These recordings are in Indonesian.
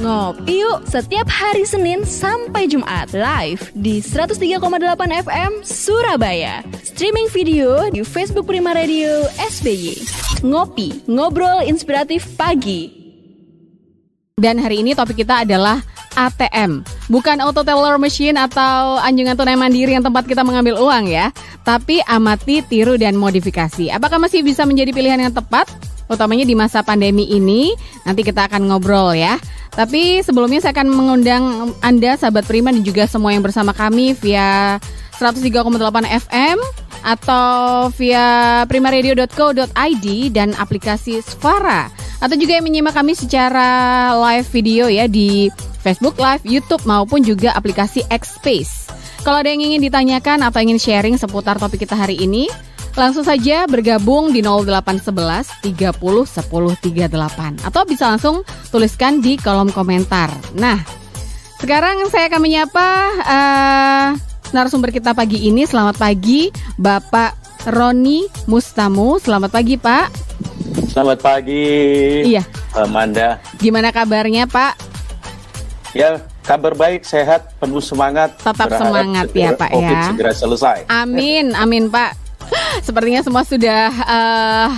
Ngopi yuk setiap hari Senin sampai Jumat live di 103,8 FM Surabaya. Streaming video di Facebook Prima Radio SBY. Ngopi, ngobrol inspiratif pagi. Dan hari ini topik kita adalah ATM. Bukan auto teller machine atau anjungan tunai mandiri yang tempat kita mengambil uang ya. Tapi amati, tiru, dan modifikasi. Apakah masih bisa menjadi pilihan yang tepat? Utamanya di masa pandemi ini. Nanti kita akan ngobrol ya. Tapi sebelumnya saya akan mengundang Anda sahabat Prima dan juga semua yang bersama kami via 103,8 FM atau via primaradio.co.id dan aplikasi Sfara atau juga yang menyimak kami secara live video ya di Facebook Live, YouTube maupun juga aplikasi X-Space. Kalau ada yang ingin ditanyakan atau ingin sharing seputar topik kita hari ini, Langsung saja bergabung di 0811 30 10 38 atau bisa langsung tuliskan di kolom komentar. Nah, sekarang saya akan menyapa uh, narasumber kita pagi ini. Selamat pagi, Bapak Roni Mustamu. Selamat pagi, Pak. Selamat pagi. Iya. Amanda. Gimana kabarnya, Pak? Ya, kabar baik, sehat, penuh semangat. Tetap semangat ya, Pak COVID ya. segera selesai. Amin, amin, Pak. Sepertinya semua sudah uh,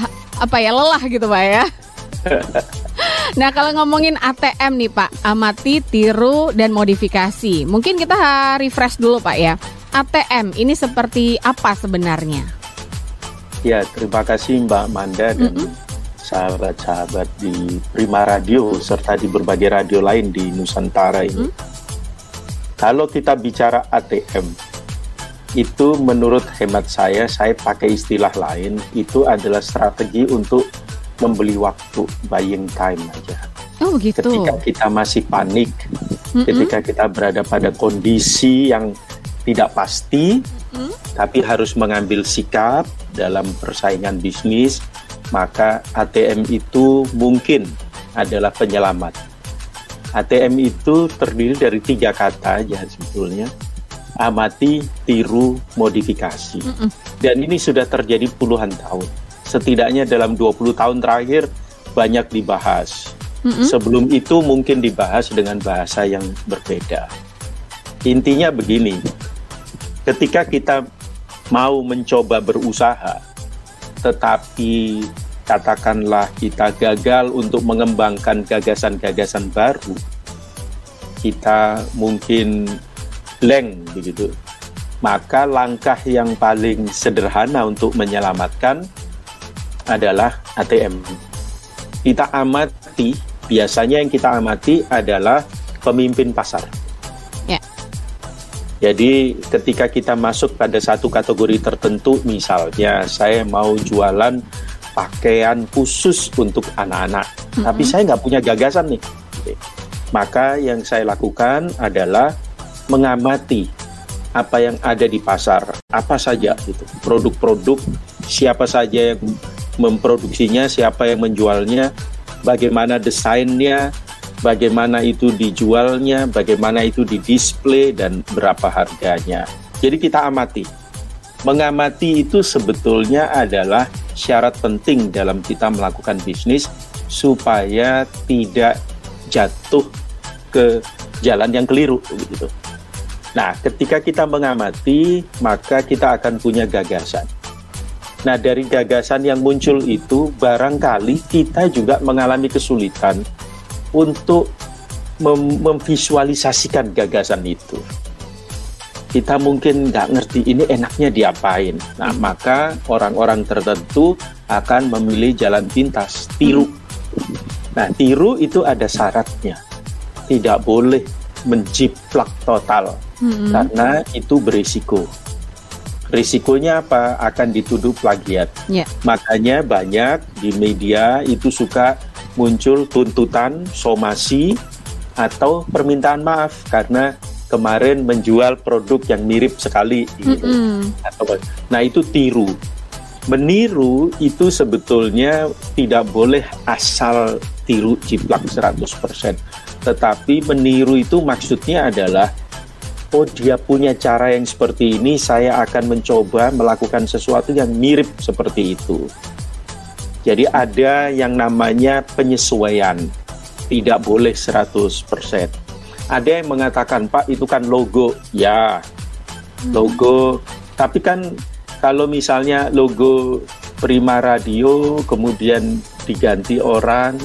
apa ya lelah gitu pak ya. Nah kalau ngomongin ATM nih Pak, amati, tiru, dan modifikasi. Mungkin kita refresh dulu Pak ya. ATM ini seperti apa sebenarnya? Ya terima kasih Mbak Manda dan sahabat-sahabat di Prima Radio serta di berbagai radio lain di Nusantara ini. Mm -hmm. Kalau kita bicara ATM, itu menurut hemat saya, saya pakai istilah lain, itu adalah strategi untuk membeli waktu, buying time aja. Oh gitu. Ketika kita masih panik, mm-hmm. ketika kita berada pada kondisi yang tidak pasti, mm-hmm. tapi harus mengambil sikap dalam persaingan bisnis, maka ATM itu mungkin adalah penyelamat. ATM itu terdiri dari tiga kata aja sebetulnya amati, tiru, modifikasi. Mm -mm. Dan ini sudah terjadi puluhan tahun. Setidaknya dalam 20 tahun terakhir banyak dibahas. Mm -mm. Sebelum itu mungkin dibahas dengan bahasa yang berbeda. Intinya begini, ketika kita mau mencoba berusaha, tetapi katakanlah kita gagal untuk mengembangkan gagasan-gagasan baru, kita mungkin blank begitu. Maka langkah yang paling sederhana untuk menyelamatkan adalah ATM. Kita amati, biasanya yang kita amati adalah pemimpin pasar. Ya. Jadi ketika kita masuk pada satu kategori tertentu, misalnya saya mau jualan pakaian khusus untuk anak-anak, mm -hmm. tapi saya nggak punya gagasan nih. Maka yang saya lakukan adalah mengamati apa yang ada di pasar, apa saja itu produk-produk, siapa saja yang memproduksinya, siapa yang menjualnya, bagaimana desainnya, bagaimana itu dijualnya, bagaimana itu didisplay dan berapa harganya. Jadi kita amati. Mengamati itu sebetulnya adalah syarat penting dalam kita melakukan bisnis supaya tidak jatuh ke jalan yang keliru begitu. Nah, ketika kita mengamati, maka kita akan punya gagasan. Nah, dari gagasan yang muncul itu, barangkali kita juga mengalami kesulitan untuk mem memvisualisasikan gagasan itu. Kita mungkin nggak ngerti ini enaknya diapain. Nah, maka orang-orang tertentu akan memilih jalan pintas, tiru. Nah, tiru itu ada syaratnya. Tidak boleh menjiplak total hmm. karena itu berisiko. Risikonya apa? Akan dituduh plagiat. Yeah. Makanya banyak di media itu suka muncul tuntutan somasi atau permintaan maaf karena kemarin menjual produk yang mirip sekali. Gitu. Mm -hmm. Nah itu tiru. Meniru itu sebetulnya tidak boleh asal tiru jiplak 100%. Tetapi meniru itu maksudnya adalah oh dia punya cara yang seperti ini, saya akan mencoba melakukan sesuatu yang mirip seperti itu. Jadi ada yang namanya penyesuaian. tidak boleh 100%. Ada yang mengatakan, Pak itu kan logo. Ya, logo. Tapi kan kalau misalnya logo Prima Radio kemudian diganti orang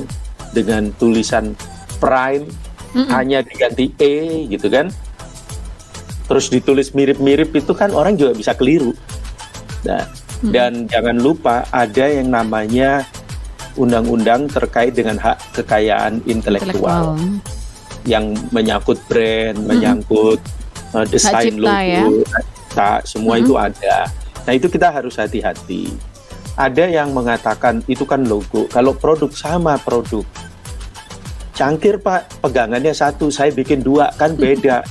dengan tulisan Prime mm -mm. hanya diganti E gitu kan terus ditulis mirip-mirip itu kan orang juga bisa keliru nah, mm. dan jangan lupa ada yang namanya undang-undang terkait dengan hak kekayaan intelektual, yang menyangkut brand, mm. menyangkut uh, desain logo, ya? tak semua mm. itu ada. Nah itu kita harus hati-hati. Ada yang mengatakan itu kan logo. Kalau produk sama produk, cangkir pak. Pegangannya satu saya bikin dua. Kan beda.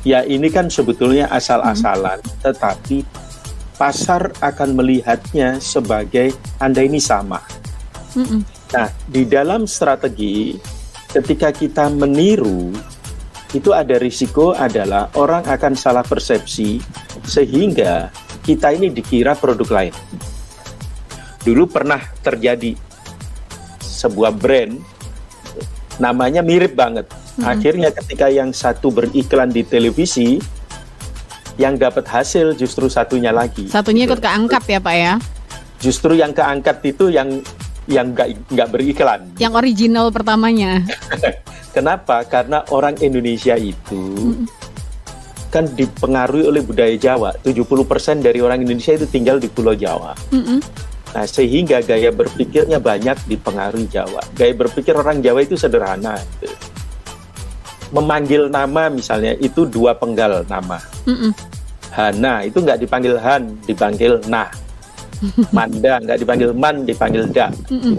Ya ini kan sebetulnya asal-asalan. Hmm. tetapi pasar akan melihatnya sebagai anda ini sama. Hmm. nah di dalam strategi ketika kita meniru itu ada risiko adalah orang akan salah persepsi sehingga kita ini dikira produk lain. Dulu pernah terjadi sebuah brand namanya mirip banget. Hmm. Akhirnya ketika yang satu beriklan di televisi, yang dapat hasil justru satunya lagi. Satunya ikut keangkat ya Pak ya? Justru yang keangkat itu yang yang nggak nggak beriklan. Yang original pertamanya. Kenapa? Karena orang Indonesia itu hmm. kan dipengaruhi oleh budaya Jawa. 70% dari orang Indonesia itu tinggal di Pulau Jawa. Hmm Nah, sehingga gaya berpikirnya banyak dipengaruhi Jawa. Gaya berpikir orang Jawa itu sederhana. Gitu. Memanggil nama misalnya itu dua penggal nama. Mm -mm. Hana itu nggak dipanggil Han, dipanggil Nah. Manda nggak dipanggil Man, dipanggil Da. Mm -mm.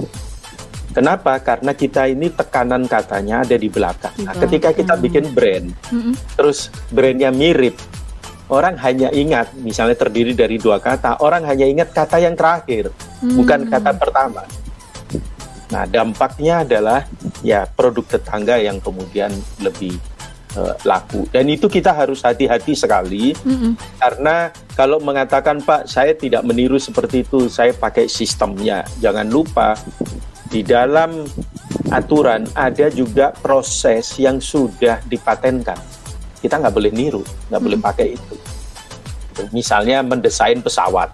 Kenapa? Karena kita ini tekanan katanya ada di belakang. Nah, ketika kita bikin brand, mm -mm. terus brandnya mirip, orang hanya ingat misalnya terdiri dari dua kata, orang hanya ingat kata yang terakhir, hmm. bukan kata pertama. Nah, dampaknya adalah ya produk tetangga yang kemudian lebih uh, laku. Dan itu kita harus hati-hati sekali hmm. karena kalau mengatakan Pak, saya tidak meniru seperti itu, saya pakai sistemnya. Jangan lupa di dalam aturan ada juga proses yang sudah dipatenkan kita nggak boleh niru, nggak hmm. boleh pakai itu. Misalnya mendesain pesawat,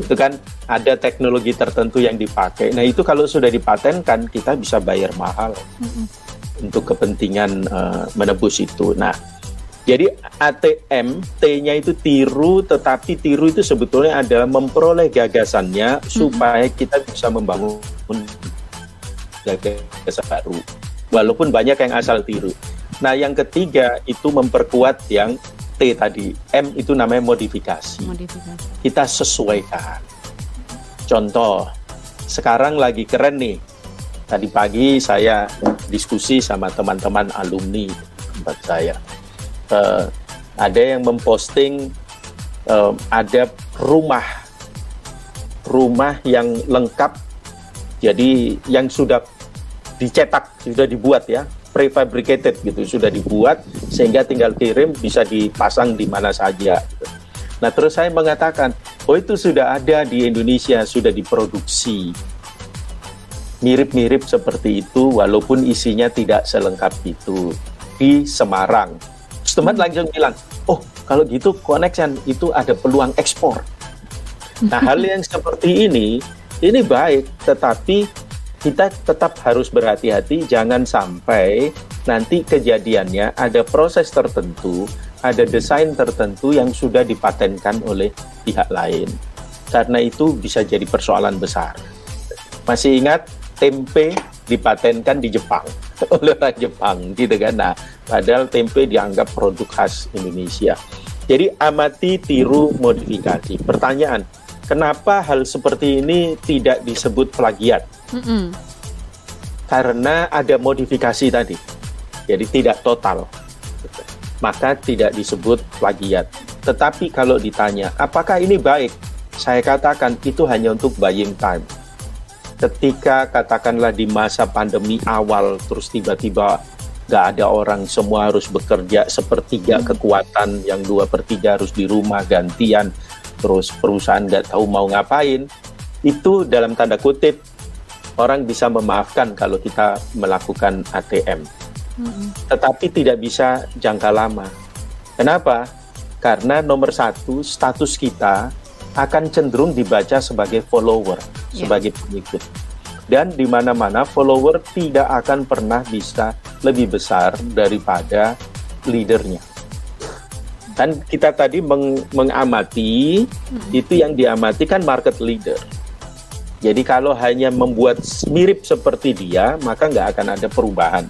itu kan ada teknologi tertentu yang dipakai. Nah itu kalau sudah dipatenkan kita bisa bayar mahal hmm. untuk kepentingan uh, menebus itu. Nah jadi ATM T-nya itu tiru, tetapi tiru itu sebetulnya adalah memperoleh gagasannya hmm. supaya kita bisa membangun gagasan baru. Walaupun banyak yang asal tiru. Nah, yang ketiga itu memperkuat yang T tadi. M itu namanya modifikasi. modifikasi. Kita sesuaikan. Contoh, sekarang lagi keren nih. Tadi pagi saya diskusi sama teman-teman alumni tempat saya. Uh, ada yang memposting uh, ada rumah rumah yang lengkap jadi yang sudah dicetak sudah dibuat ya prefabricated gitu sudah dibuat sehingga tinggal kirim bisa dipasang di mana saja. Gitu. Nah terus saya mengatakan oh itu sudah ada di Indonesia sudah diproduksi mirip-mirip seperti itu walaupun isinya tidak selengkap itu di Semarang. Terus teman hmm. langsung bilang oh kalau gitu connection itu ada peluang ekspor. Nah hal yang seperti ini ini baik tetapi kita tetap harus berhati-hati jangan sampai nanti kejadiannya ada proses tertentu, ada desain tertentu yang sudah dipatenkan oleh pihak lain. Karena itu bisa jadi persoalan besar. Masih ingat tempe dipatenkan di Jepang oleh orang Jepang gitu kan. Nah, padahal tempe dianggap produk khas Indonesia. Jadi amati, tiru, modifikasi. Pertanyaan, Kenapa hal seperti ini tidak disebut plagiat? Mm -hmm. Karena ada modifikasi tadi, jadi tidak total, maka tidak disebut plagiat. Tetapi kalau ditanya, apakah ini baik? Saya katakan itu hanya untuk buying time. Ketika katakanlah di masa pandemi awal, terus tiba-tiba nggak ada orang, semua harus bekerja sepertiga hmm. kekuatan, yang dua per tiga harus di rumah gantian terus perusahaan nggak tahu mau ngapain, itu dalam tanda kutip orang bisa memaafkan kalau kita melakukan ATM. Tetapi tidak bisa jangka lama. Kenapa? Karena nomor satu, status kita akan cenderung dibaca sebagai follower, Ya. sebagai pengikut. Dan di mana-mana follower tidak akan pernah bisa lebih besar daripada leadernya. Dan kita tadi meng- mengamati, itu yang diamati kan market leader. Jadi kalau hanya membuat mirip seperti dia, maka nggak akan ada perubahan.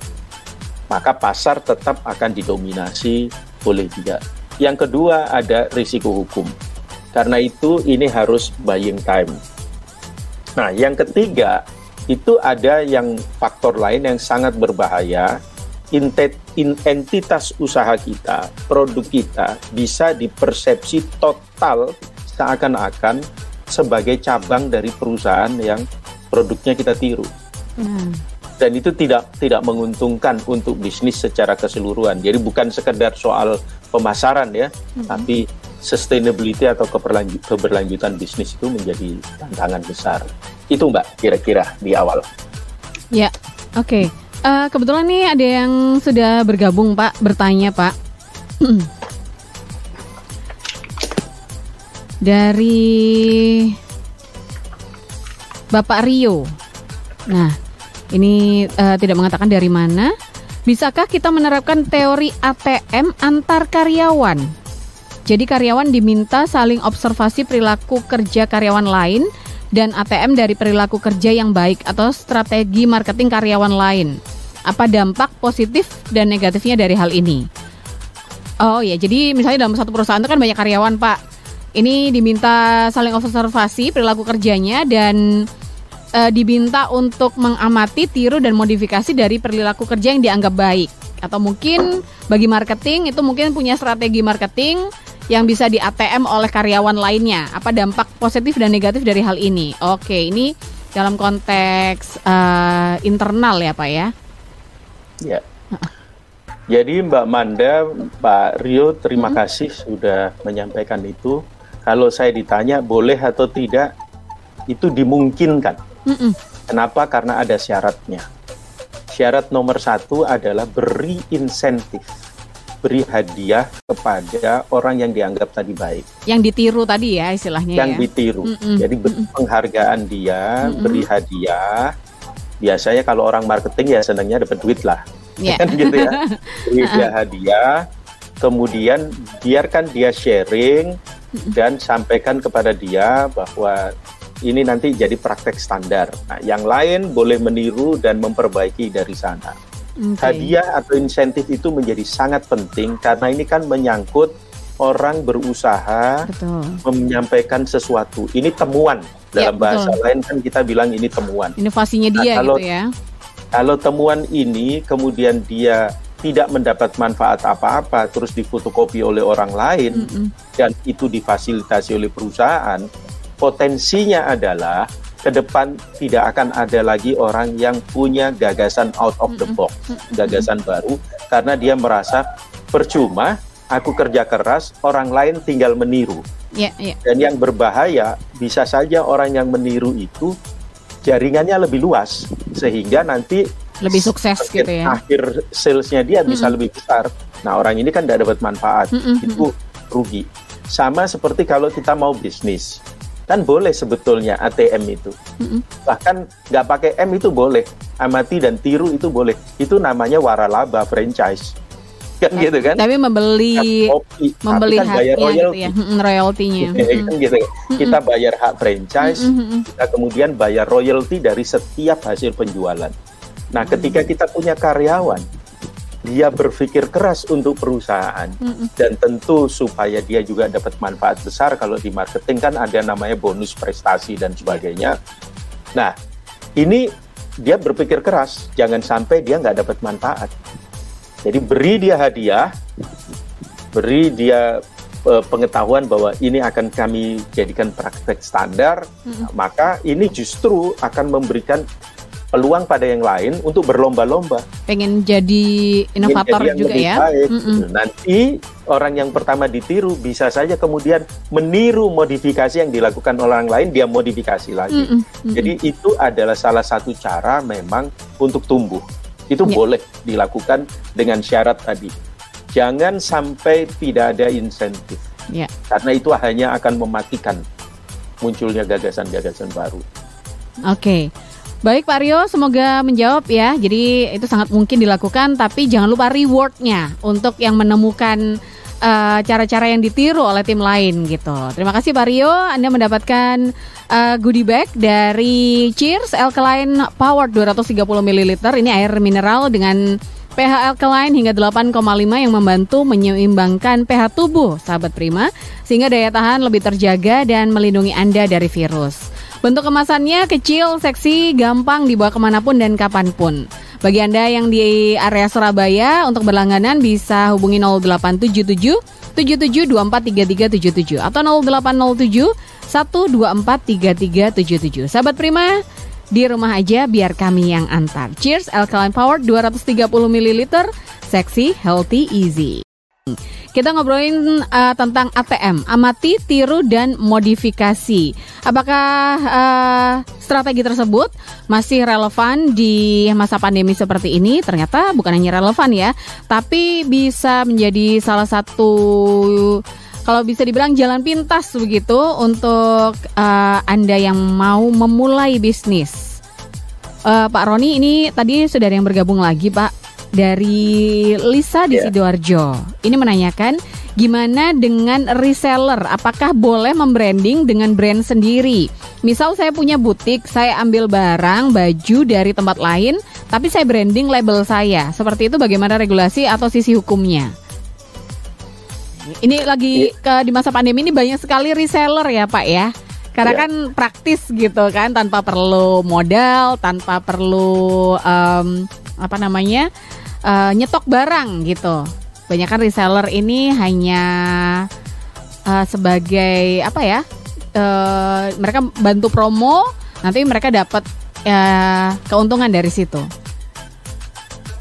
Maka pasar tetap akan didominasi oleh dia. Yang kedua ada risiko hukum. Karena itu ini harus buying time. Nah, yang ketiga itu ada yang faktor lain yang sangat berbahaya. Entitas usaha kita, produk kita bisa dipersepsi total seakan-akan sebagai cabang dari perusahaan yang produknya kita tiru. Nah, Dan itu tidak tidak menguntungkan untuk bisnis secara keseluruhan. Jadi bukan sekedar soal pemasaran ya, tapi sustainability atau keberlanjut- keberlanjutan bisnis itu menjadi tantangan besar. Itu Mbak kira-kira di awal. ya, oke. Eh, kebetulan nih ada yang sudah bergabung Pak, bertanya Pak. Dari Bapak Rio. Nah, ini eh, tidak mengatakan dari mana. Bisakah kita menerapkan teori ATM antar karyawan? Jadi karyawan diminta saling observasi perilaku kerja karyawan lain dan ATM dari perilaku kerja yang baik atau strategi marketing karyawan lain. Apa dampak positif dan negatifnya dari hal ini? Oh ya, jadi misalnya dalam satu perusahaan itu kan banyak karyawan, Pak. Ini diminta saling observasi perilaku kerjanya dan eh, diminta untuk mengamati, tiru dan modifikasi dari perilaku kerja yang dianggap baik. Atau mungkin bagi marketing itu mungkin punya strategi marketing yang bisa di ATM oleh karyawan lainnya. Apa dampak positif dan negatif dari hal ini? Oke, ini dalam konteks eh, internal ya, Pak ya. Ya. Jadi Mbak Manda, Pak Rio, terima kasih sudah menyampaikan itu. Kalau saya ditanya boleh atau tidak, itu dimungkinkan. Mm-mm. Kenapa? Karena ada syaratnya. Syarat nomor satu adalah beri insentif, beri hadiah kepada orang yang dianggap tadi baik, Yang ditiru tadi ya istilahnya yang ya. ditiru. Mm-mm. Jadi beri penghargaan dia, Mm-mm. beri hadiah. Biasanya kalau orang marketing ya senangnya dapat duit lah, Ya. kan gitu ya. Beri dia hadiah, kemudian biarkan dia sharing dan sampaikan kepada dia bahwa ini nanti jadi praktek standar. Nah, yang lain boleh meniru dan memperbaiki dari sana. Oke. Hadiah atau insentif itu menjadi sangat penting karena ini kan menyangkut orang berusaha Betul. menyampaikan sesuatu. Ini temuan. Ya, Dalam bahasa betul. lain kan kita bilang ini temuan. Inovasinya Nah, dia kalau- gitu ya. Kalau temuan ini kemudian dia tidak mendapat manfaat apa-apa terus difotokopi oleh orang lain Mm-mm. dan itu difasilitasi oleh perusahaan, potensinya adalah ke depan tidak akan ada lagi orang yang punya gagasan out of the box, gagasan baru karena dia merasa percuma aku kerja keras, orang lain tinggal meniru. Ya, ya. Dan yang berbahaya bisa saja orang yang meniru itu jaringannya lebih luas sehingga nanti Lebih sukses akhir, gitu ya. akhir salesnya dia bisa lebih besar. Nah orang ini kan tidak dapat manfaat, Mm-mm, itu rugi. Sama seperti kalau kita mau bisnis, kan boleh sebetulnya ATM itu. Mm-mm. Bahkan nggak pakai M itu boleh, amati dan tiru itu boleh. Itu namanya waralaba franchise, kan gitu kan? Tapi membeli Kopi, tapi membeli kan bayar gitu royalty. ya, Mm-mm, royaltinya. Mm-mm. kan gitu. Kita bayar hak franchise, mm-mm. kita kemudian bayar royalti dari setiap hasil penjualan. Nah, ketika kita punya karyawan, dia berpikir keras untuk perusahaan Mm-mm. dan tentu supaya dia juga dapat manfaat besar kalau di marketing kan ada namanya bonus prestasi dan sebagainya. Nah, ini dia berpikir keras, jangan sampai dia nggak dapat manfaat. Jadi beri dia hadiah, beri dia eh, pengetahuan bahwa ini akan kami jadikan praktek standar, maka ini justru akan memberikan peluang pada yang lain untuk berlomba-lomba Pengen jadi inovator Ingin jadi yang juga lebih ya. baik. Mm-mm. Nanti orang yang pertama ditiru bisa saja kemudian meniru modifikasi yang dilakukan orang lain dia modifikasi lagi. Mm -mm, Jadi itu adalah salah satu cara memang untuk tumbuh. Itu yeah. boleh dilakukan dengan syarat tadi. Jangan sampai tidak ada insentif. Yeah. Karena itu hanya akan mematikan munculnya gagasan-gagasan baru. Oke. Okay. Baik Pak Rio, semoga menjawab ya. Jadi itu sangat mungkin dilakukan, tapi jangan lupa rewardnya untuk yang menemukan eh, cara-cara uh, yang ditiru oleh tim lain gitu. Terima kasih Pak Rio, Anda mendapatkan uh, goodie bag dari Cheers Alkaline Power 230 ml. Ini air mineral dengan pH alkaline hingga 8,5 yang membantu menyeimbangkan pH tubuh, sahabat prima, sehingga daya tahan lebih terjaga dan melindungi Anda dari virus. Bentuk kemasannya kecil, seksi, gampang dibawa ke mana pun dan kapan pun. Bagi Anda yang di area Surabaya, untuk berlangganan bisa hubungi 0877 77243377 atau 0807 1243377. Sahabat Prima, di rumah aja biar kami yang antar. Cheers Alkaline Power 230 ml, seksi, healthy, easy. Kita ngobrolin uh, tentang ATM, amati, tiru dan modifikasi. Apakah uh, strategi tersebut masih relevan di masa pandemi seperti ini? Ternyata bukan hanya relevan ya, tapi bisa menjadi salah satu kalau bisa dibilang jalan pintas begitu untuk uh, Anda yang mau memulai bisnis. Uh, Pak Roni ini tadi sudah ada yang bergabung lagi Pak dari Lisa di yeah. Sidoarjo. Ini menanyakan gimana dengan reseller? Apakah boleh membranding dengan brand sendiri? Misal saya punya butik, saya ambil barang, baju dari tempat lain, tapi saya branding label saya. Seperti itu bagaimana regulasi atau sisi hukumnya? Ini lagi iya. ke di masa pandemi ini banyak sekali reseller ya, Pak ya. Karena yeah. kan praktis gitu kan, tanpa perlu modal, tanpa perlu um, apa namanya uh, nyetok barang gitu. Banyak kan reseller ini hanya uh, sebagai apa ya? Uh, mereka bantu promo, nanti mereka dapat uh, keuntungan dari situ.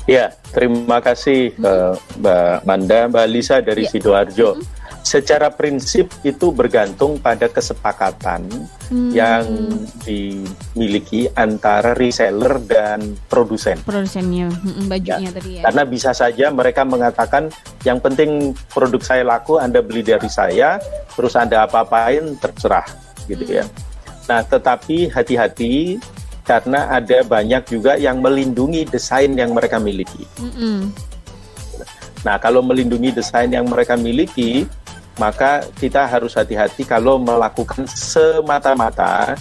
Ya, terima kasih uh, Mbak Manda, Mbak Lisa dari ya. Sidoarjo. Hmm secara prinsip itu bergantung pada kesepakatan hmm. yang dimiliki antara reseller dan produsen. Produsennya, hmm, bajunya ya. tadi ya. Karena bisa saja mereka mengatakan yang penting produk saya laku, Anda beli dari saya, terus Anda apa-apain terserah, gitu ya. hmm. ya. Nah, tetapi hati-hati karena ada banyak juga yang melindungi desain yang mereka miliki. Hmm. Nah, kalau melindungi desain yang mereka miliki, maka kita harus hati-hati kalau melakukan semata-mata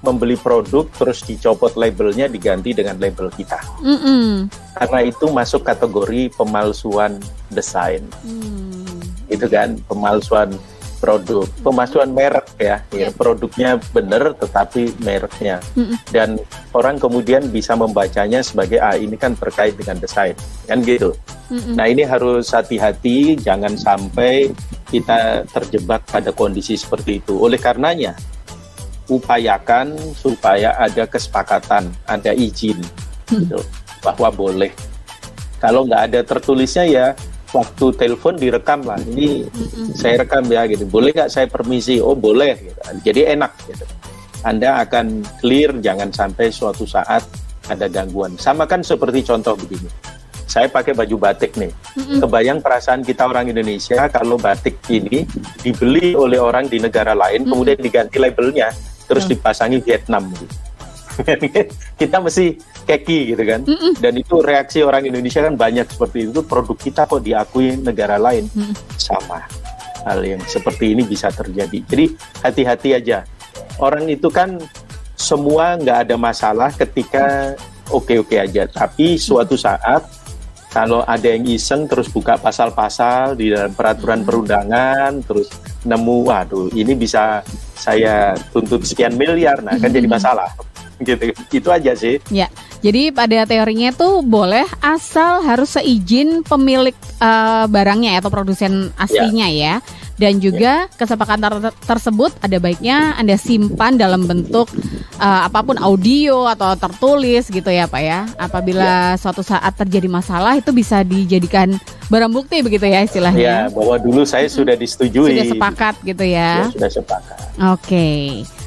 membeli produk terus dicopot labelnya diganti dengan label kita. Mm -mm. Karena itu masuk kategori pemalsuan desain. Mm. Itu kan pemalsuan produk, pemalsuan merek ya, ya produknya benar tetapi mereknya. Mm -mm. Dan orang kemudian bisa membacanya sebagai ah ini kan terkait dengan desain, kan gitu. Mm -mm. Nah ini harus hati-hati, jangan sampai kita terjebak pada kondisi seperti itu. Oleh karenanya upayakan supaya ada kesepakatan, ada izin, gitu, bahwa boleh. Kalau nggak ada tertulisnya ya waktu telepon direkam lah. Ini saya rekam ya gitu. Boleh nggak saya permisi? Oh boleh gitu. jadi enak gitu. Anda akan clear jangan sampai suatu saat ada gangguan. Sama kan seperti contoh begini. Saya pakai baju batik nih. Kebayang perasaan kita orang Indonesia kalau batik ini dibeli oleh orang di negara lain kemudian diganti labelnya terus dipasangi Vietnam. Gitu kita mesti keki gitu kan. Mm -mm. Dan itu reaksi orang Indonesia kan banyak seperti itu. Produk kita kok diakui negara lain mm. sama hal yang seperti ini bisa terjadi. Jadi hati-hati aja. Orang itu kan semua nggak ada masalah ketika oke-oke aja. Tapi suatu saat kalau ada yang iseng terus buka pasal-pasal di dalam peraturan perundangan terus nemu waduh ini bisa saya tuntut sekian miliar nah kan jadi masalah gitu itu aja sih ya jadi pada teorinya itu boleh asal harus seizin pemilik uh, barangnya atau produsen aslinya ya, ya. dan juga ya. kesepakatan ter tersebut ada baiknya anda simpan dalam bentuk uh, apa pun audio atau tertulis gitu ya pak ya apabila ya. suatu saat terjadi masalah itu bisa dijadikan barang bukti begitu ya istilahnya. Ya, bahwa dulu saya sudah disetujui. Sudah sepakat gitu ya. Ya, sudah sepakat. Oke.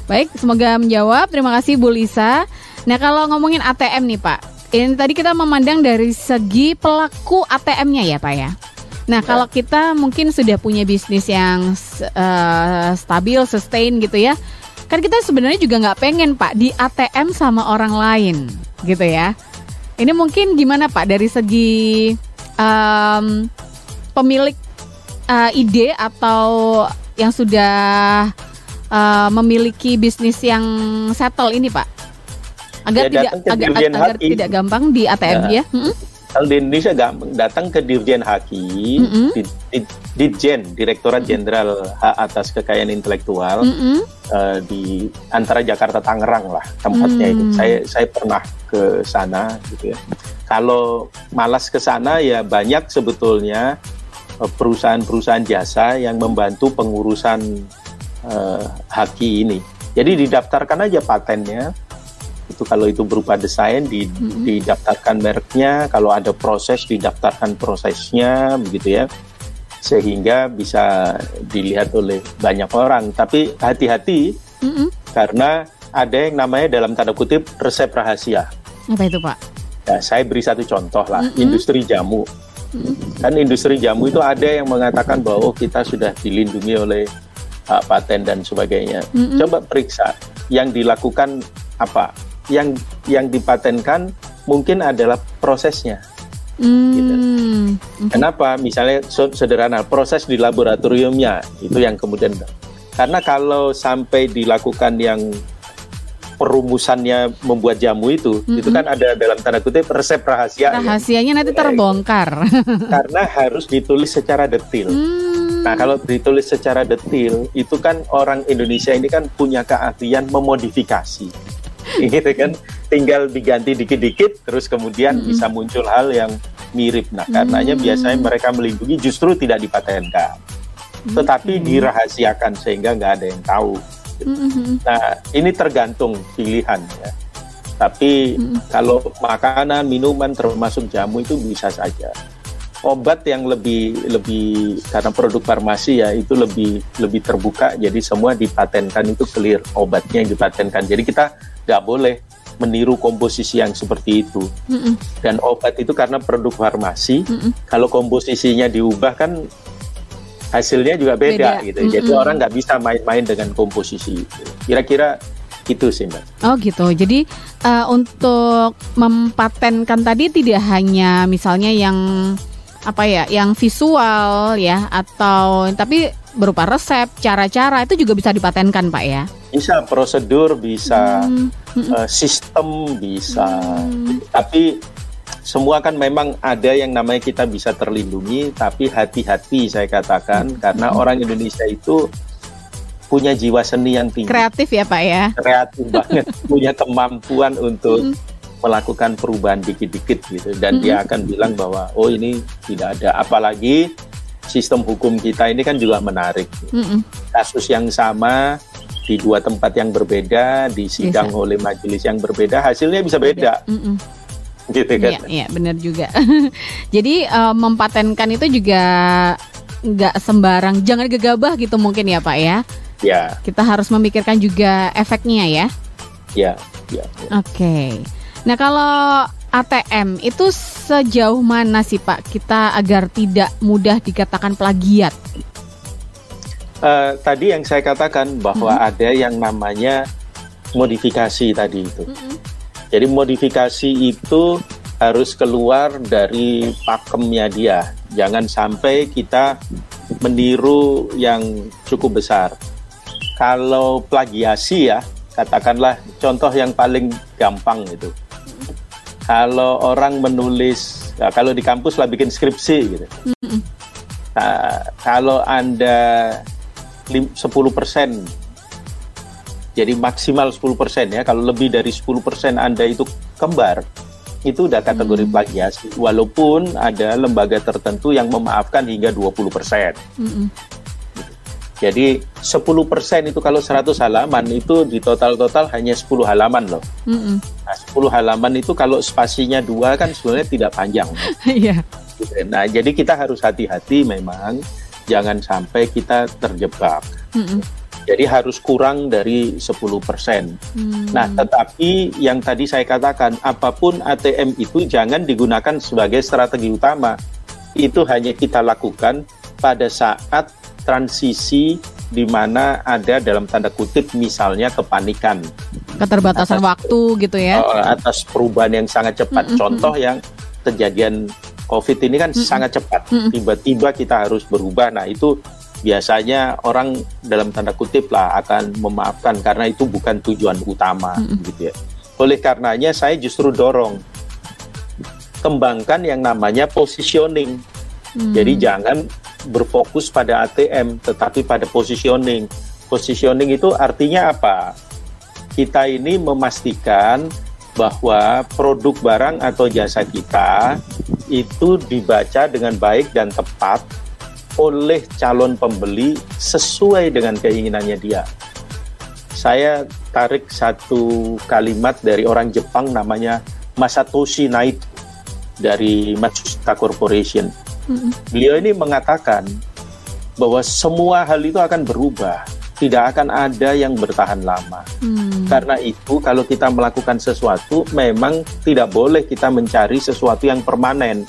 Baik, semoga menjawab. Terima kasih Bu Lisa. Nah, kalau ngomongin ATM nih, Pak. Ini tadi kita memandang dari segi pelaku ATM-nya ya, Pak ya. Nah, Ya. kalau kita mungkin sudah punya bisnis yang eh, stabil, sustain gitu ya. Kan kita sebenarnya juga nggak pengen, Pak, di ATM sama orang lain gitu ya. Ini mungkin gimana, Pak, dari segi em, pemilik eh, ide atau yang sudah eh, memiliki bisnis yang settle ini, Pak? Agar Ya, tidak agar, agar Hakim. tidak gampang di ATM Ya. dia. Mm-mm. Kalau di Indonesia gampang datang ke Dirjen Hakim, Mm-mm. di, di- Ditjen, Direktorat Jenderal Hak Atas Kekayaan Intelektual Mm-mm. eh, di antara Jakarta Tangerang lah tempatnya itu. Hmm. Saya saya pernah ke sana gitu ya. Kalau malas ke sana ya banyak sebetulnya eh, perusahaan-perusahaan jasa yang membantu pengurusan eh, haki ini. Jadi didaftarkan aja patennya. Itu kalau itu berupa desain di- Mm-mm. didaftarkan mereknya, kalau ada proses didaftarkan prosesnya begitu ya. Sehingga bisa dilihat oleh banyak orang. Tapi hati-hati Mm-mm. karena ada yang namanya dalam tanda kutip resep rahasia. Apa itu, Pak? Ya, saya beri satu contoh lah, Mm-mm. industri jamu. Kan industri jamu itu ada yang mengatakan bahwa oh, kita sudah dilindungi oleh hak paten dan sebagainya. Mm-mm. Coba periksa yang dilakukan apa? Yang yang dipatenkan mungkin adalah prosesnya. Hmm. Oke. Kenapa? Misalnya sederhana proses di laboratoriumnya itu yang kemudian karena kalau sampai dilakukan yang perumusannya membuat jamu itu, Mm-mm. itu kan ada dalam tanda kutip resep rahasia ya. Rahasianya nanti terbongkar. karena harus ditulis secara detil. Hmm. Nah, kalau ditulis secara detil, itu kan orang Indonesia ini kan punya keahlian memodifikasi. Gitu kan, tinggal diganti dikit-dikit, terus kemudian Mm-mm. bisa muncul hal yang mirip. Nah, karenanya Mm. biasanya mereka melindungi justru tidak dipatenkan, tetapi Oke. dirahasiakan sehingga nggak ada yang tahu. Mm-mm. Nah, ini tergantung pilihan ya. Tapi Mm-mm. kalau makanan, minuman termasuk jamu itu bisa saja. Obat yang lebih lebih karena produk farmasi ya itu lebih lebih terbuka jadi semua dipatenkan itu clear obatnya yang dipatenkan. Jadi kita nggak boleh meniru komposisi yang seperti itu. Mm-mm. Dan obat itu karena produk farmasi, Mm-mm. kalau komposisinya diubah kan hasilnya juga beda, Beda. gitu. Jadi Mm-mm. orang nggak bisa main-main dengan komposisi itu. Kira-kira itu sih mbak. Oh gitu. Jadi eh, untuk mempatenkan tadi tidak hanya misalnya yang apa ya, yang visual ya atau tapi berupa resep, cara-cara itu juga bisa dipatenkan, Pak ya. Bisa prosedur, bisa Hmm, eh, sistem, bisa. Hmm. Tapi semua kan memang ada yang namanya kita bisa terlindungi, tapi hati-hati saya katakan karena orang Indonesia itu punya jiwa seni yang tinggi. Kreatif ya, Pak ya. kreatif banget, punya kemampuan untuk Mm. Melakukan perubahan dikit-dikit gitu dan dia akan bilang bahwa oh ini tidak ada apalagi sistem hukum kita ini kan juga menarik Mm-mm. kasus yang sama di dua tempat yang berbeda disidang oleh majelis yang berbeda hasilnya bisa beda Mm-mm. gitu kan Iya, iya benar juga. Jadi eh, mempatenkan itu juga nggak sembarang, jangan gegabah gitu mungkin ya Pak ya. ya Kita harus memikirkan juga efeknya ya. ya ya, ya. Oke. Nah kalau ATM itu sejauh mana sih Pak kita agar tidak mudah dikatakan plagiat? Eh, tadi yang saya katakan bahwa ada yang namanya modifikasi tadi itu Jadi modifikasi itu harus keluar dari pakemnya dia. Jangan sampai kita meniru yang cukup besar. Kalau plagiasi ya, katakanlah contoh yang paling gampang itu. Kalau orang menulis, ya kalau di kampus lah bikin skripsi gitu. Mm-mm. Nah, kalau Anda lim- 10% jadi maksimal 10% ya. Kalau lebih dari 10% Anda itu kembar, itu udah kategori plagiasi. Walaupun ada lembaga tertentu yang memaafkan hingga 20%. Mm-mm. Jadi 10% itu kalau 100 halaman itu di total-total hanya 10 halaman loh. Mm-mm. Nah, 10 halaman itu kalau spasinya dua kan sebenarnya tidak panjang. Iya. Nah, jadi kita harus hati-hati memang jangan sampai kita terjebak. Mm-mm. Jadi harus kurang dari 10%. Hmm. Nah, tetapi yang tadi saya katakan, apa pun ATM itu jangan digunakan sebagai strategi utama. Itu hanya kita lakukan pada saat transisi di mana ada dalam tanda kutip misalnya kepanikan keterbatasan atas- waktu gitu ya. uh, atas perubahan yang sangat cepat. Mm-mm, Contoh yang kejadian COVID ini kan Mm-mm. sangat cepat. Tiba-tiba kita harus berubah. Nah, itu biasanya orang dalam tanda kutip lah akan memaafkan karena itu bukan tujuan utama Mm-mm. gitu ya. Oleh karenanya saya justru dorong kembangkan yang namanya positioning. Hmm. Jadi jangan berfokus pada ATM tetapi pada positioning. Positioning itu artinya apa? Kita ini memastikan bahwa produk barang atau jasa kita itu dibaca dengan baik dan tepat oleh calon pembeli sesuai dengan keinginannya dia. Saya tarik satu kalimat dari orang Jepang namanya Masatoshi Naito dari Matsushita Corporation. Beliau ini mengatakan bahwa semua hal itu akan berubah, tidak akan ada yang bertahan lama. Hmm. Karena itu, kalau kita melakukan sesuatu, memang tidak boleh kita mencari sesuatu yang permanen.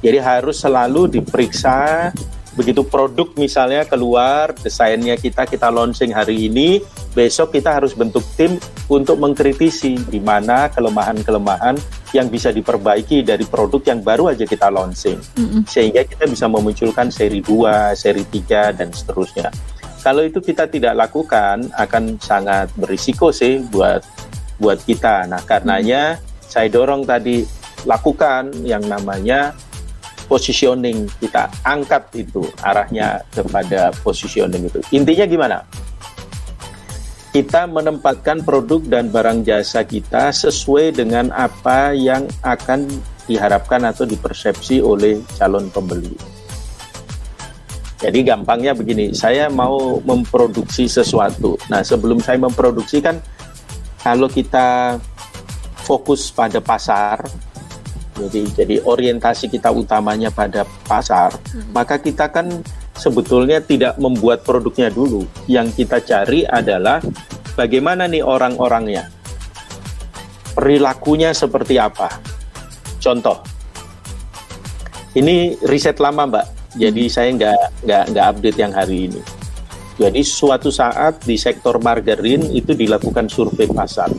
Jadi harus selalu diperiksa. Begitu produk misalnya keluar, desainnya kita kita launching hari ini, besok kita harus bentuk tim untuk mengkritisi di mana kelemahan-kelemahan yang bisa diperbaiki dari produk yang baru aja kita launching Mm-mm. sehingga kita bisa memunculkan seri 2, seri 3 dan seterusnya. Kalau itu kita tidak lakukan akan sangat berisiko sih buat buat kita. Nah, karenanya saya dorong tadi lakukan yang namanya positioning. Kita angkat itu arahnya kepada positioning itu. Intinya gimana? Kita menempatkan produk dan barang jasa kita sesuai dengan apa yang akan diharapkan atau dipersepsi oleh calon pembeli. Jadi gampangnya begini, saya mau memproduksi sesuatu. Nah, sebelum saya memproduksi kan kalau kita fokus pada pasar, jadi jadi orientasi kita utamanya pada pasar, maka kita kan sebetulnya tidak membuat produknya dulu. Yang kita cari adalah bagaimana nih orang-orangnya. Perilakunya seperti apa? Contoh. Ini riset lama, Mbak. Jadi saya nggak nggak nggak update yang hari ini. Jadi suatu saat di sektor margarin itu dilakukan survei pasar,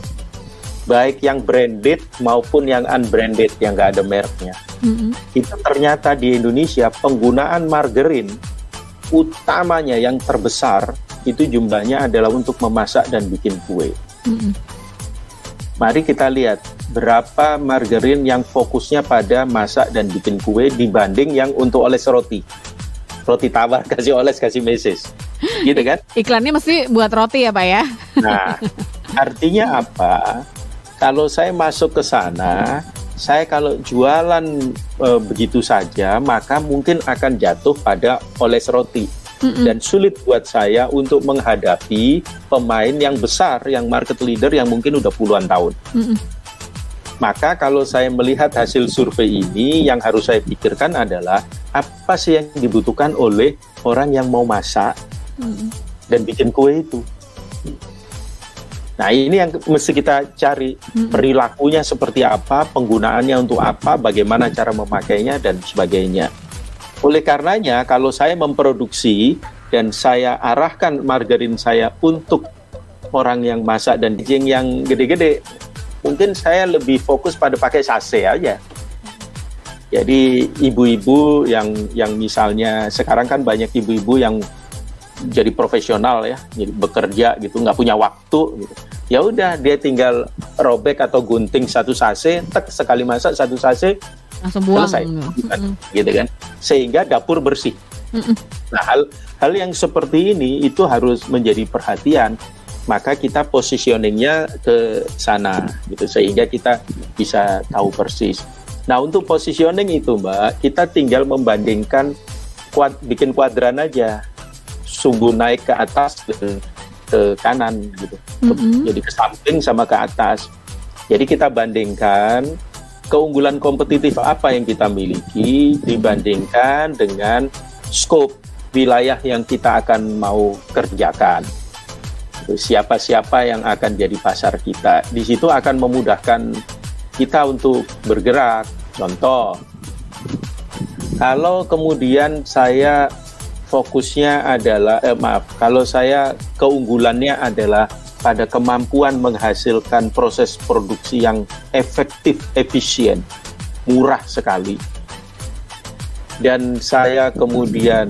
baik yang branded maupun yang unbranded yang nggak ada mereknya. Mm-mm. Itu ternyata di Indonesia penggunaan margarin utamanya yang terbesar itu jumlahnya adalah untuk memasak dan bikin kue. Mm-mm. Mari kita lihat berapa margarin yang fokusnya pada masak dan bikin kue dibanding yang untuk oles roti. Roti tawar kasih oles kasih meses. Gitu kan? Iklannya mesti buat roti ya Pak ya? Nah, artinya apa? Kalau saya masuk ke sana, saya kalau jualan e, begitu saja, maka mungkin akan jatuh pada oles roti. Mm-mm. Dan sulit buat saya untuk menghadapi pemain yang besar, yang market leader yang mungkin udah puluhan tahun. Mm-mm. Maka kalau saya melihat hasil survei ini, yang harus saya pikirkan adalah apa sih yang dibutuhkan oleh orang yang mau masak Mm-mm. dan bikin kue itu. Nah ini yang mesti kita cari perilakunya seperti apa, penggunaannya untuk apa, bagaimana cara memakainya dan sebagainya. Oleh karenanya kalau saya memproduksi dan saya arahkan margarin saya untuk orang yang masak dan bikin yang gede-gede, mungkin saya lebih fokus pada pakai sase aja. Jadi ibu-ibu yang yang misalnya sekarang kan banyak ibu-ibu yang jadi profesional ya, jadi bekerja gitu, nggak punya waktu. Gitu. Ya udah dia tinggal robek atau gunting satu sase, tek sekali masak satu sase, Langsung buang. Selesai. Bukan. gitu kan? Sehingga dapur bersih. Mm-mm. Nah hal hal yang seperti ini itu harus menjadi perhatian. Maka kita positioningnya ke sana gitu sehingga kita bisa tahu persis. Nah untuk positioning itu mbak, kita tinggal membandingkan kuad, bikin kuadran aja, sumbu naik ke atas ke, kanan gitu. Mm-mm. Jadi ke samping sama ke atas. Jadi kita bandingkan keunggulan kompetitif apa yang kita miliki dibandingkan dengan scope wilayah yang kita akan mau kerjakan. Siapa-siapa yang akan jadi pasar kita. Di situ akan memudahkan kita untuk bergerak. Contoh, kalau kemudian saya fokusnya adalah, eh, maaf, kalau saya keunggulannya adalah pada kemampuan menghasilkan proses produksi yang efektif, efisien, murah sekali. Dan saya kemudian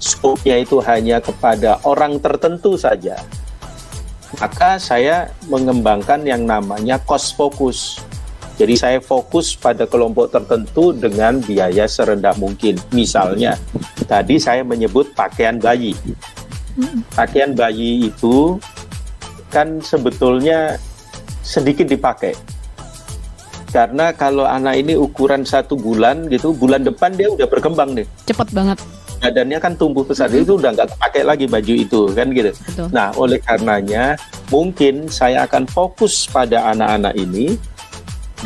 skopnya itu hanya kepada orang tertentu saja. Maka saya mengembangkan yang namanya cost focus. Jadi saya fokus pada kelompok tertentu dengan biaya serendah mungkin. Misalnya, tadi saya menyebut pakaian bayi. Pakaian bayi itu kan sebetulnya sedikit dipakai. Karena kalau anak ini ukuran satu bulan gitu, bulan depan dia udah berkembang nih. Cepet banget. Badannya kan tumbuh besar, mm -hmm. itu udah nggak pakai lagi baju itu kan gitu. Betul. Nah, oleh karenanya mungkin saya akan fokus pada anak-anak ini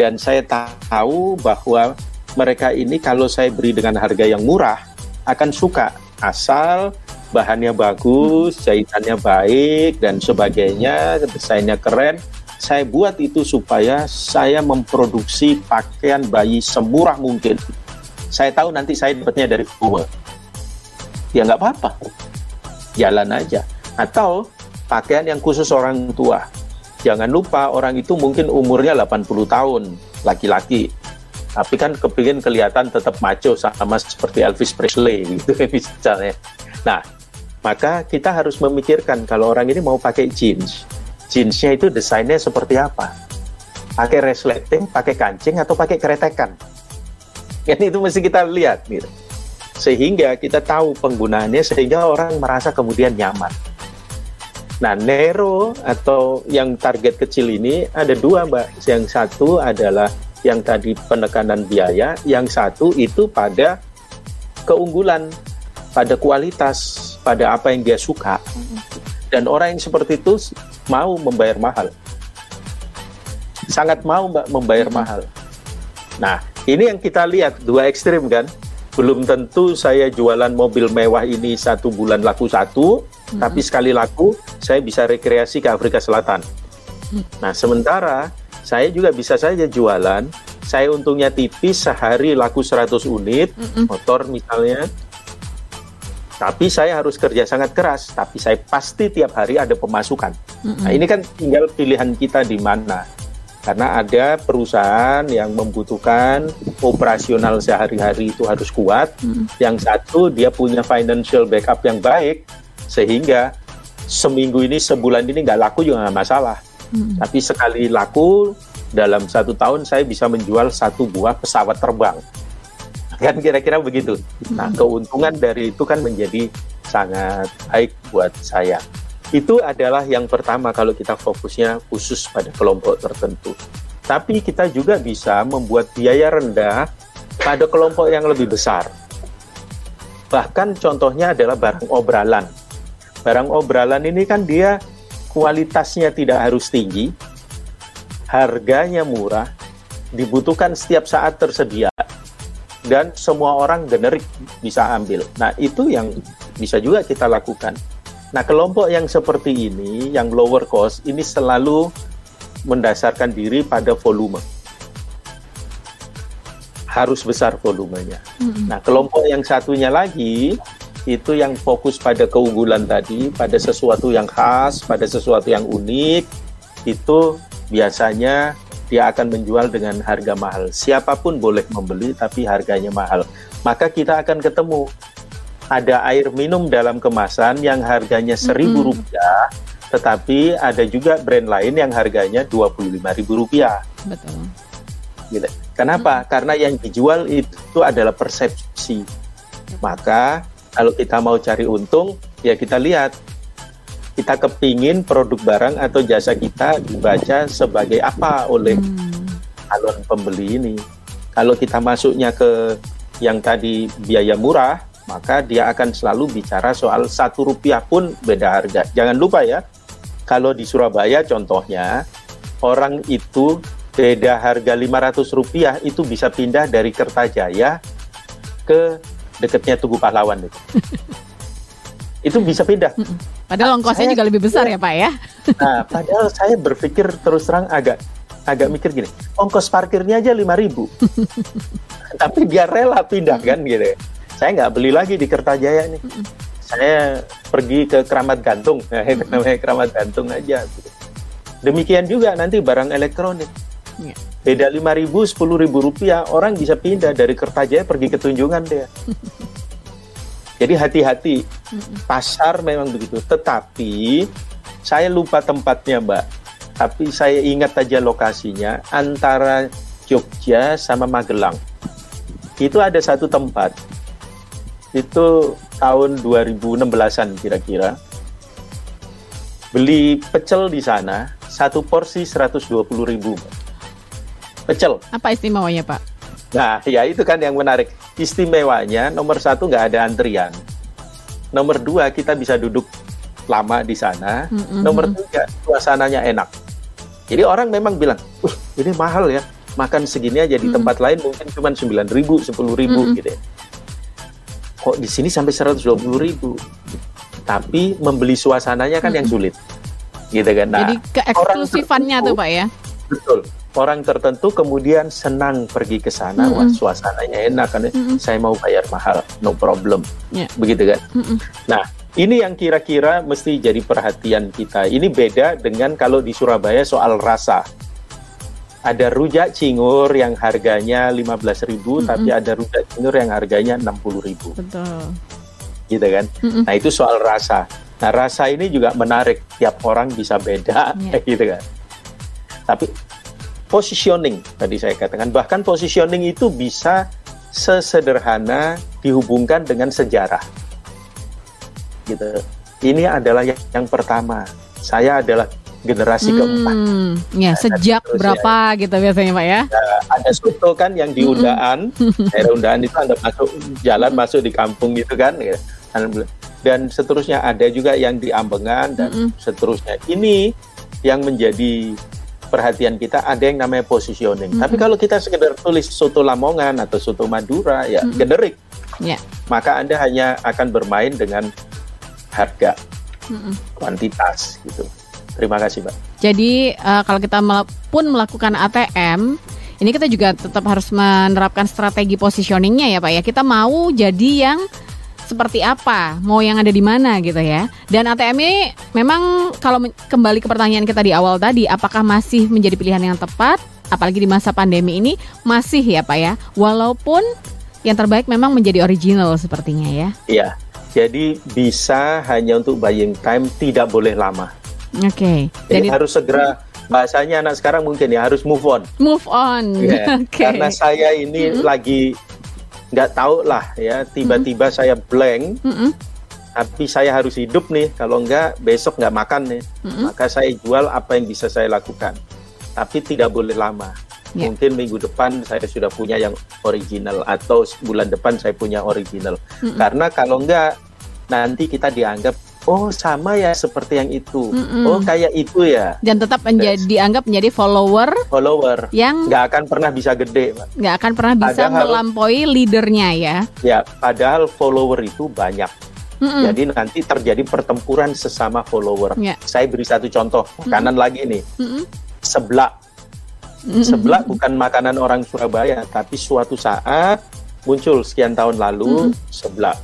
dan saya tahu bahwa mereka ini kalau saya beri dengan harga yang murah akan suka asal bahannya bagus, jahitannya baik dan sebagainya, desainnya keren. Saya buat itu supaya saya memproduksi pakaian bayi semurah mungkin. Saya tahu nanti saya dapatnya dari Google. Ya nggak apa-apa, jalan aja. Atau pakaian yang khusus orang tua jangan lupa orang itu mungkin umurnya 80 tahun, laki-laki. Tapi kan kepingin kelihatan tetap maco sama seperti Elvis Presley gitu misalnya. Nah, maka kita harus memikirkan kalau orang ini mau pakai jeans, jeansnya itu desainnya seperti apa? Pakai resleting, pakai kancing atau pakai keretekan? Ini itu mesti kita lihat gitu. Sehingga kita tahu penggunaannya sehingga orang merasa kemudian nyaman. Nah, Nero atau yang target kecil ini ada dua, Mbak. Yang satu adalah yang tadi penekanan biaya, yang satu itu pada keunggulan, pada kualitas, pada apa yang dia suka. Dan orang yang seperti itu mau membayar mahal. Sangat mau, Mbak, membayar mahal. Nah, ini yang kita lihat dua ekstrim kan. Belum tentu saya jualan mobil mewah ini satu bulan laku satu, hmm. tapi sekali laku saya bisa rekreasi ke Afrika Selatan. Nah, sementara saya juga bisa saja jualan, saya untungnya tipis sehari laku 100 unit hmm. motor misalnya. Tapi saya harus kerja sangat keras, tapi saya pasti tiap hari ada pemasukan. hmm Nah, ini kan tinggal pilihan kita di mana. Karena ada perusahaan yang membutuhkan operasional sehari-hari itu harus kuat. hmm Yang satu dia punya financial backup yang baik, sehingga seminggu ini sebulan ini nggak laku juga nggak masalah. Hmm. tapi sekali laku dalam satu tahun saya bisa menjual satu buah pesawat terbang. Kan kira-kira begitu. Nah hmm. keuntungan dari itu kan menjadi sangat baik buat saya. Itu adalah yang pertama kalau kita fokusnya khusus pada kelompok tertentu. Tapi kita juga bisa membuat biaya rendah pada kelompok yang lebih besar. Bahkan contohnya adalah barang obralan barang obralan ini kan dia kualitasnya tidak harus tinggi, harganya murah, dibutuhkan setiap saat tersedia, dan semua orang generik bisa ambil. Nah, itu yang bisa juga kita lakukan. Nah, kelompok yang seperti ini, yang lower cost, ini selalu mendasarkan diri pada volume. Harus besar volumenya. Nah, kelompok yang satunya lagi, itu yang fokus pada keunggulan tadi, pada sesuatu yang khas, pada sesuatu yang unik, itu biasanya dia akan menjual dengan harga mahal. Siapa pun boleh membeli, tapi harganya mahal. Maka kita akan ketemu ada air minum dalam kemasan yang harganya seribu rupiah, tetapi ada juga brand lain yang harganya dua puluh lima ribu rupiah. Betul. Gitu. Kenapa? Karena yang dijual itu adalah persepsi. Maka kalau kita mau cari untung, ya kita lihat kita kepingin produk barang atau jasa kita dibaca sebagai apa oleh calon pembeli ini. Kalau kita masuknya ke yang tadi biaya murah, maka dia akan selalu bicara soal satu rupiah pun beda harga. Jangan lupa ya, kalau di Surabaya contohnya, orang itu beda harga 500 rupiah itu bisa pindah dari Kertajaya ke dekatnya Tugu Pahlawan itu. itu bisa pindah. Padahal ongkosnya Saya- juga lebih besar ya Pak ya. Nah, padahal saya berpikir terus terang agak agak mikir gini, ongkos parkirnya aja 5000 Tapi dia rela pindah kan gitu. Saya nggak beli lagi di Kertajaya nih. Saya pergi ke Keramat Gantung, nah, itu namanya Keramat Gantung aja. gitu. Demikian juga nanti barang elektronik. Beda 5000 10000 rupiah, orang bisa pindah dari Kertajaya pergi ke Tunjungan dia. Jadi hati-hati, pasar memang begitu. Tetapi saya lupa tempatnya, Mbak. Tapi saya ingat aja lokasinya antara Jogja sama Magelang. Itu ada satu tempat. Itu tahun 2016-an kira-kira. Beli pecel di sana, satu porsi 120.000 ribu. Pecel. Apa istimewanya Pak? Nah, ya itu kan yang menarik. Istimewanya nomor satu nggak ada antrian. Nomor dua kita bisa duduk lama di sana. Mm-mm. Nomor tiga suasananya enak. Jadi orang memang bilang, wih ini mahal ya. Makan segini aja di Mm. tempat lain mungkin cuma 9 ribu, 10 ribu Mm-mm. gitu ya. Kok di sini sampai 120 ribu? Tapi membeli suasananya kan yang sulit. Gitu kan. Nah, Jadi keeksklusifannya tuh Pak ya. Betul. Orang tertentu kemudian senang pergi ke sana, Mm-mm. wah suasananya enak kan. ya. Mm-mm. Saya mau bayar mahal, no problem. Ya. Begitu kan. Mm-mm. Nah, ini yang kira-kira mesti jadi perhatian kita. Ini beda dengan kalau di Surabaya soal rasa. Ada rujak cingur yang harganya 15.000, Mm-mm. tapi ada rujak cingur yang harganya 60.000, Betul. gitu kan. Mm-mm. Nah, itu soal rasa. Nah, rasa ini juga menarik. Tiap orang bisa beda, Iya. gitu kan. Tapi positioning tadi saya katakan, bahkan positioning itu bisa sesederhana dihubungkan dengan sejarah. Gitu. Ini adalah yang, yang pertama. Saya adalah generasi keempat. Hmm, ya sejak terus ya. berapa gitu biasanya Pak ya? Ada soto kan yang di undaan, daerah undaan itu anda masuk jalan masuk di kampung gitu kan. gitu. Dan seterusnya ada juga yang di Ambengan dan Mm-mm. seterusnya. Ini yang menjadi perhatian kita ada yang namanya positioning. Tapi kalau kita sekedar tulis soto Lamongan atau soto Madura ya Mm-mm. generik, Ya. maka Anda hanya akan bermain dengan harga, Mm-mm. kuantitas gitu. Terima kasih, Mbak. Jadi eh, kalau kita mel- pun melakukan ATM, ini kita juga tetap harus menerapkan strategi positioningnya ya Pak ya. Kita mau jadi yang seperti apa, mau yang ada di mana gitu ya. Dan ATM ini memang kalau kembali ke pertanyaan kita di awal tadi, apakah masih menjadi pilihan yang tepat? Apalagi di masa pandemi ini masih ya Pak ya. Walaupun yang terbaik memang menjadi original sepertinya ya. Iya. Jadi bisa hanya untuk buying time, tidak boleh lama. Oke. Jadi Jadi harus segera bahasanya anak sekarang mungkin ya harus move on. move on. Ya, Oke. Karena saya ini lagi nggak tahu lah ya, tiba-tiba saya blank, Mm-mm. tapi saya harus hidup nih. Kalau nggak besok nggak makan nih, Mm-mm. maka saya jual apa yang bisa saya lakukan. Tapi tidak boleh lama. Ya. Mungkin minggu depan saya sudah punya yang original atau bulan depan saya punya original. Mm-mm. Karena kalau nggak nanti kita dianggap oh sama ya seperti yang itu. Mm-mm. Oh kayak itu ya dan tetap menjadi dianggap menjadi follower follower. yang Nggak akan pernah bisa gede, nggak akan pernah bisa Padahal- melampaui leadernya ya. Ya, padahal follower itu banyak. Mm-mm. Jadi nanti terjadi pertempuran sesama follower. Ya. Saya beri satu contoh, kanan lagi nih. Mm-mm. Seblak. Mm-mm. Seblak bukan makanan orang Surabaya, tapi suatu saat muncul sekian tahun lalu seblak.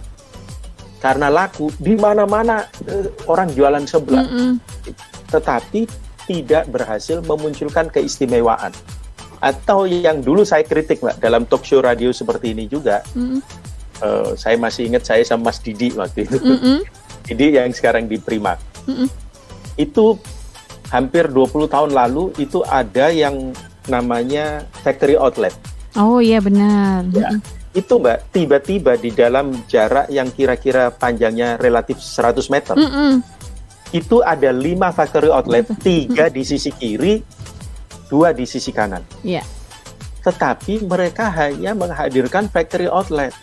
Karena laku di mana-mana eh, orang jualan seblak, Mm-mm. tetapi tidak berhasil memunculkan keistimewaan. Atau yang dulu saya kritik, Mbak, dalam talk show radio seperti ini juga, Mm-mm. eh, saya masih ingat saya sama Mas Didi waktu itu. Mm-mm. Didi yang sekarang di Primak. Mm-mm. Itu hampir 20 tahun lalu itu ada yang namanya factory outlet. Oh iya benar. Ya. Itu Mbak, tiba-tiba di dalam jarak yang kira-kira panjangnya relatif 100 meter, Mm-mm. itu ada lima factory outlet, tiga di sisi kiri, dua di sisi kanan. Iya. Tetapi mereka hanya menghadirkan factory outlet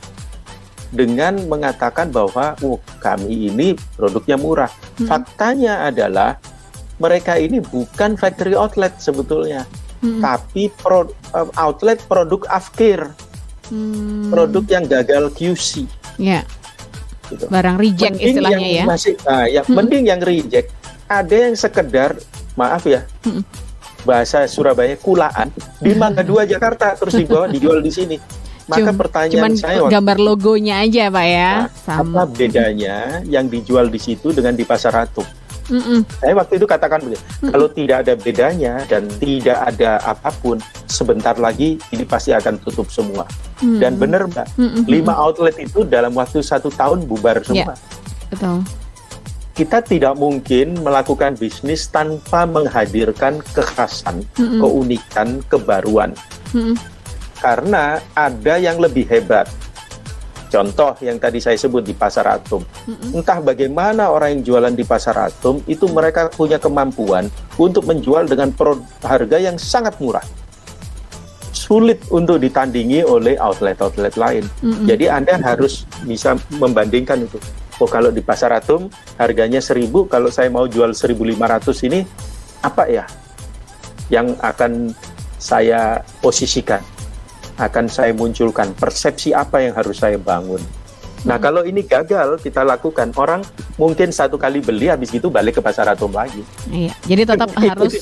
dengan mengatakan bahwa oh, kami ini produknya murah. Hmm. Faktanya adalah mereka ini bukan factory outlet sebetulnya. hmm. tapi pro, uh, outlet produk afkir, hmm. produk yang gagal QC. Ya. Gitu. Barang reject mending istilahnya yang ya. Masih, nah, ya hmm. mending yang reject. Ada yang sekedar, maaf ya, hmm. bahasa Surabaya kulaan di Mangga Dua Jakarta terus dibawa dijual di sini. Maka Cuma, pertanyaan cuman saya gambar logonya aja pak ya. Nah, Sama. Apa bedanya yang dijual di situ dengan di pasar Atum? Mm -mm. Saya waktu itu katakan begini, mm -mm. kalau tidak ada bedanya dan tidak ada apa pun, sebentar lagi ini pasti akan tutup semua. Mm -mm. Dan benar mbak, mm -mm. lima outlet itu dalam waktu satu tahun bubar semua. Yeah. Betul. Kita tidak mungkin melakukan bisnis tanpa menghadirkan kekhasan, mm -mm. keunikan, kebaruan. Mm -mm. Karena ada yang lebih hebat Contoh yang tadi saya sebut di pasar atom. Mm-hmm. Entah bagaimana orang yang jualan di pasar atom itu mereka punya kemampuan untuk menjual dengan harga yang sangat murah. Sulit untuk ditandingi oleh outlet-outlet lain. Mm-hmm. Jadi Anda harus bisa membandingkan itu. Oh kalau di pasar atom harganya 1000, kalau saya mau jual 1500 ini apa ya yang akan saya posisikan? Akan saya munculkan persepsi apa yang harus saya bangun. Nah hmm. kalau ini gagal kita lakukan orang mungkin satu kali beli habis itu balik ke pasar atom lagi. Iya, jadi tetap harus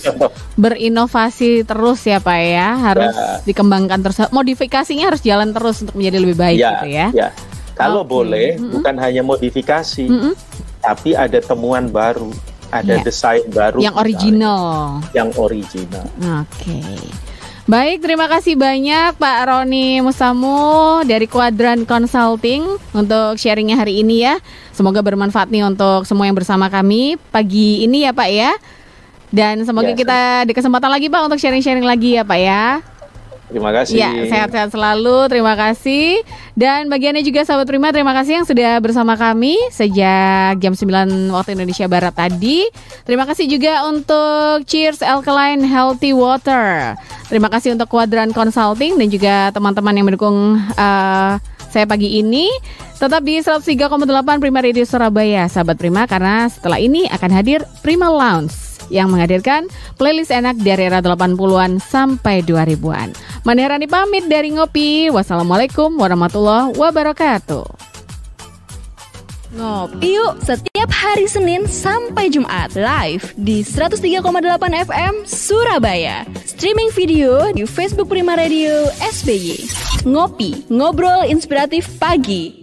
berinovasi terus ya pak ya, harus ya. dikembangkan terus. Modifikasinya harus jalan terus untuk menjadi lebih baik ya, gitu ya. Ya, kalau okay. boleh mm -hmm. bukan hanya modifikasi, mm -hmm. tapi ada temuan baru, ada ya. desain baru, yang original, yang original. Oke. Okay. Baik, terima kasih banyak Pak Roni Musamu dari Quadran Consulting untuk sharingnya hari ini ya. Semoga bermanfaat nih untuk semua yang bersama kami pagi ini ya Pak ya. Dan semoga ya, kita di kesempatan lagi Pak untuk sharing-sharing lagi ya Pak ya. Terima kasih. Ya, sehat-sehat selalu. Terima kasih. Dan bagiannya juga sahabat Prima, terima kasih yang sudah bersama kami sejak jam 9 waktu Indonesia Barat tadi. Terima kasih juga untuk Cheers Alkaline Healthy Water. Terima kasih untuk Quadran Consulting dan juga teman-teman yang mendukung uh, saya pagi ini. Tetap di 103,8 Prima Radio Surabaya, sahabat Prima, karena setelah ini akan hadir Prima Lounge yang menghadirkan playlist enak dari era 80-an sampai 2000-an. Manerani pamit dari Ngopi. Wassalamualaikum warahmatullahi wabarakatuh. Ngopi yuk setiap hari Senin sampai Jumat live di 103,8 FM Surabaya. Streaming video di Facebook Prima Radio SBY. Ngopi, ngobrol inspiratif pagi.